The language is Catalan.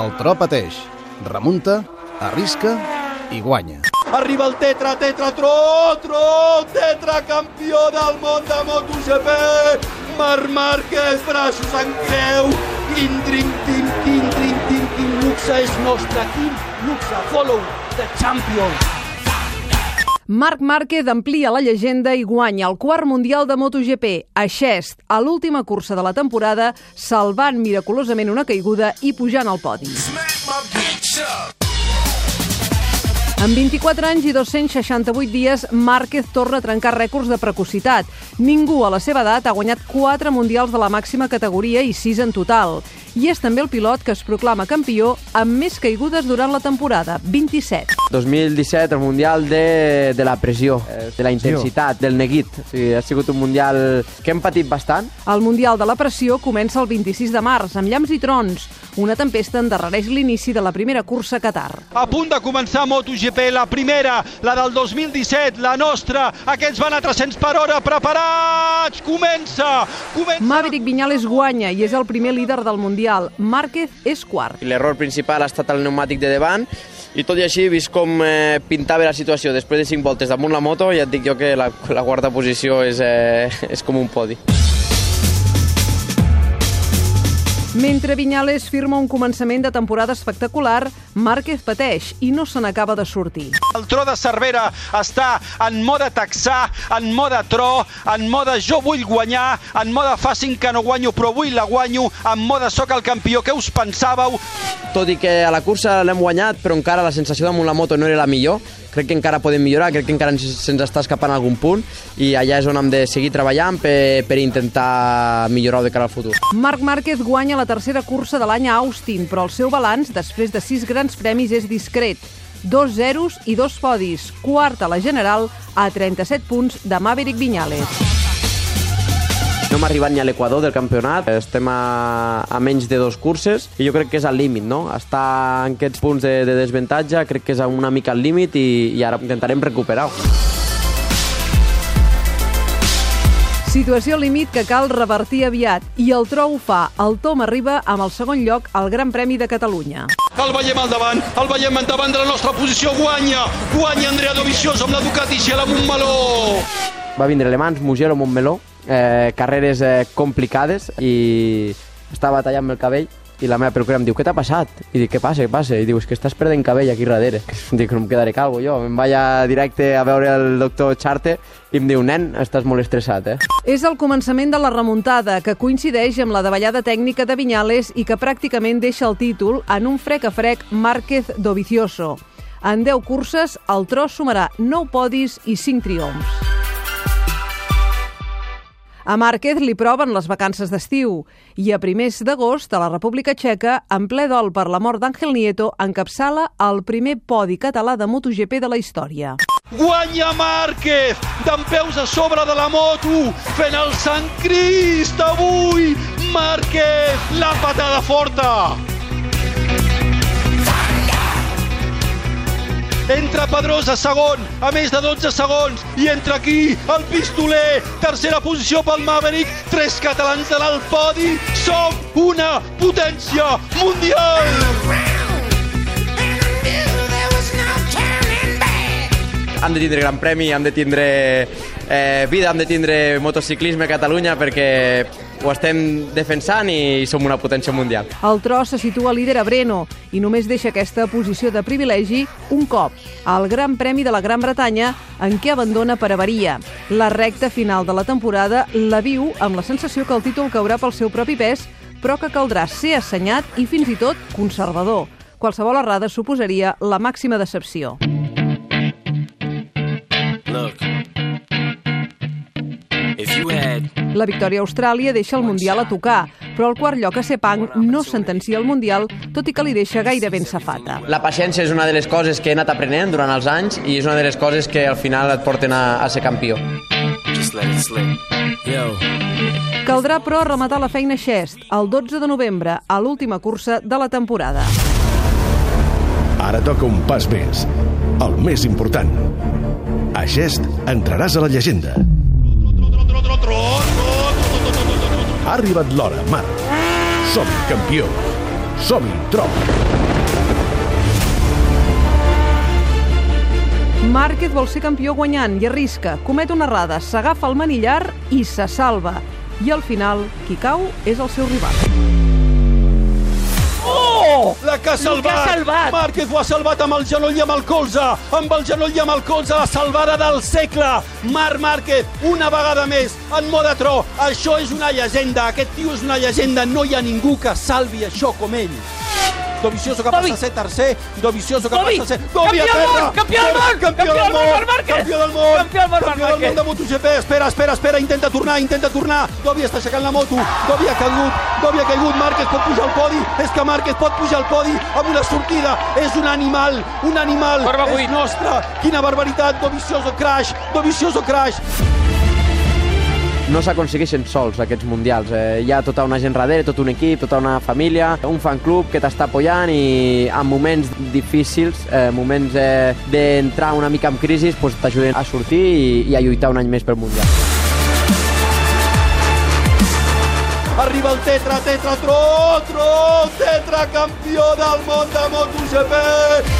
El tro pateix, remunta, arrisca i guanya. Arriba el tetra, tetra, tro, tro, tetra, campió del món de MotoGP. Marc Márquez, braços en creu. Quin team, quin dream team, quin luxe és nostre, quin luxe. Follow the champion. Marc Márquez amplia la llegenda i guanya el quart Mundial de MotoGP a Xest, a l'última cursa de la temporada, salvant miraculosament una caiguda i pujant al podi. Amb 24 anys i 268 dies, Márquez torna a trencar rècords de precocitat. Ningú a la seva edat ha guanyat 4 mundials de la màxima categoria i 6 en total. I és també el pilot que es proclama campió amb més caigudes durant la temporada, 27. 2017, el Mundial de, de la pressió, eh, de la intensitat, del neguit. O sigui, ha sigut un Mundial que hem patit bastant. El Mundial de la Pressió comença el 26 de març, amb llamps i trons. Una tempesta endarrereix l'inici de la primera cursa a Qatar. A punt de començar MotoGP, la primera, la del 2017, la nostra. Aquests van a 300 per hora, preparats! Comença! Comença! Maverick Viñales guanya i és el primer líder del Mundial. Márquez és quart. L'error principal ha estat el pneumàtic de davant i tot i així, vist com eh, pintava la situació després de 5 voltes damunt la moto, ja et dic jo que la, la quarta posició és, eh, és com un podi. Mentre Viñales firma un començament de temporada espectacular, Márquez pateix i no se n'acaba de sortir. El tro de Cervera està en mode taxar, en mode tro, en mode jo vull guanyar, en mode fa que no guanyo però avui la guanyo, en mode soc el campió. Què us pensàveu? Tot i que a la cursa l'hem guanyat, però encara la sensació damunt la moto no era la millor. Crec que encara podem millorar, crec que encara ens, se'ns està escapant algun punt i allà és on hem de seguir treballant per, per intentar millorar de cara al futur. Marc Márquez guanya la tercera cursa de l'any a Austin, però el seu balanç, després de sis grans premis, és discret. Dos zeros i dos podis. Quarta a la general a 37 punts de Maverick Viñales. No hem arribat ni a l'equador del campionat, estem a, a menys de dos curses i jo crec que és al límit, no? Estar en aquests punts de, de desventatge crec que és una mica al límit i, i ara intentarem recuperar-ho. Situació límit que cal revertir aviat i el tro ho fa. El Tom arriba amb el segon lloc al Gran Premi de Catalunya. El veiem al davant, el veiem al davant de la nostra posició, guanya, guanya Andrea Dovizioso amb la Ducati i la Montmeló. Va vindre Le Mans, Mugello, Montmeló, eh, carreres eh, complicades i estava tallant el cabell i la meva peluquera em diu, què t'ha passat? I dic, què passa, què passa? I diu, és que estàs perdent cabell aquí darrere. Dic, no em quedaré calvo jo. Em vaig a directe a veure el doctor Charte i em diu, nen, estàs molt estressat, eh? És el començament de la remuntada, que coincideix amb la davallada tècnica de Viñales i que pràcticament deixa el títol en un frec a frec Márquez Dovizioso. En 10 curses, el tros sumarà 9 podis i 5 triomfs. A Márquez li proven les vacances d'estiu i a primers d'agost, a la República Txeca, en ple dol per la mort d'Àngel Nieto, encapçala el primer podi català de MotoGP de la història. Guanya Márquez, d'en peus a sobre de la moto, fent el Sant Crist avui. Márquez, la patada forta. Entra Pedrosa segon, a més de 12 segons, i entra aquí el pistoler, tercera posició pel Maverick, tres catalans de l'alt podi, som una potència mundial! Hem de tindre gran premi, hem de tindre eh, vida, hem de tindre motociclisme a Catalunya perquè ho estem defensant i som una potència mundial. El tro se situa líder a Breno i només deixa aquesta posició de privilegi un cop, al Gran Premi de la Gran Bretanya, en què abandona per avaria. La recta final de la temporada la viu amb la sensació que el títol caurà pel seu propi pes, però que caldrà ser assenyat i fins i tot conservador. Qualsevol errada suposaria la màxima decepció. La victòria a Austràlia deixa el Mundial a tocar, però el quart lloc a Sepang no sentencia el Mundial, tot i que li deixa gairebé en safata. La paciència és una de les coses que he anat aprenent durant els anys i és una de les coses que al final et porten a, a ser campió. Caldrà, però, rematar la feina Xest, el 12 de novembre, a l'última cursa de la temporada. Ara toca un pas més, el més important. A Gest entraràs a la llegenda. Ha arribat l'hora, Marc. Som campió. Som-hi, Trom! Márquez vol ser campió guanyant i arrisca, comet una errada, s'agafa el manillar i se salva. I al final, qui cau és el seu rival. La que ha salvat! que ha salvat! Márquez ho ha salvat amb el genoll i amb el colze! Amb el genoll i amb el colze, la salvada del segle! Marc Márquez, una vegada més, en moda tro. Això és una llegenda, aquest tio és una llegenda. No hi ha ningú que salvi això com ell. Dovizioso que Bobby. passa a ser tercer, Dovizioso que Bobby. passa a ser... Bobby Campió del terra! Campió del món! Campió del món! Campió del món! Campió del món, Campió del món de MotoGP! Espera, espera, espera, intenta tornar, intenta tornar! Dobby està aixecant la moto, Dobby ha caigut, Dobby ha caigut, Márquez pot pujar al podi, és que Márquez pot pujar al podi amb una sortida, és un animal, un animal, Barba és buit. nostre, quina barbaritat, Dovizioso crash, Dovizioso crash, no s'aconsegueixen sols aquests mundials. Eh, hi ha tota una gent darrere, tot un equip, tota una família, un fan club que t'està apoyant i en moments difícils, eh, moments eh, d'entrar una mica en crisi, pues, t'ajuden a sortir i, i a lluitar un any més pel mundial. arriba el tetra, tetra, tro, tro, tetra campió del món de MotoGP,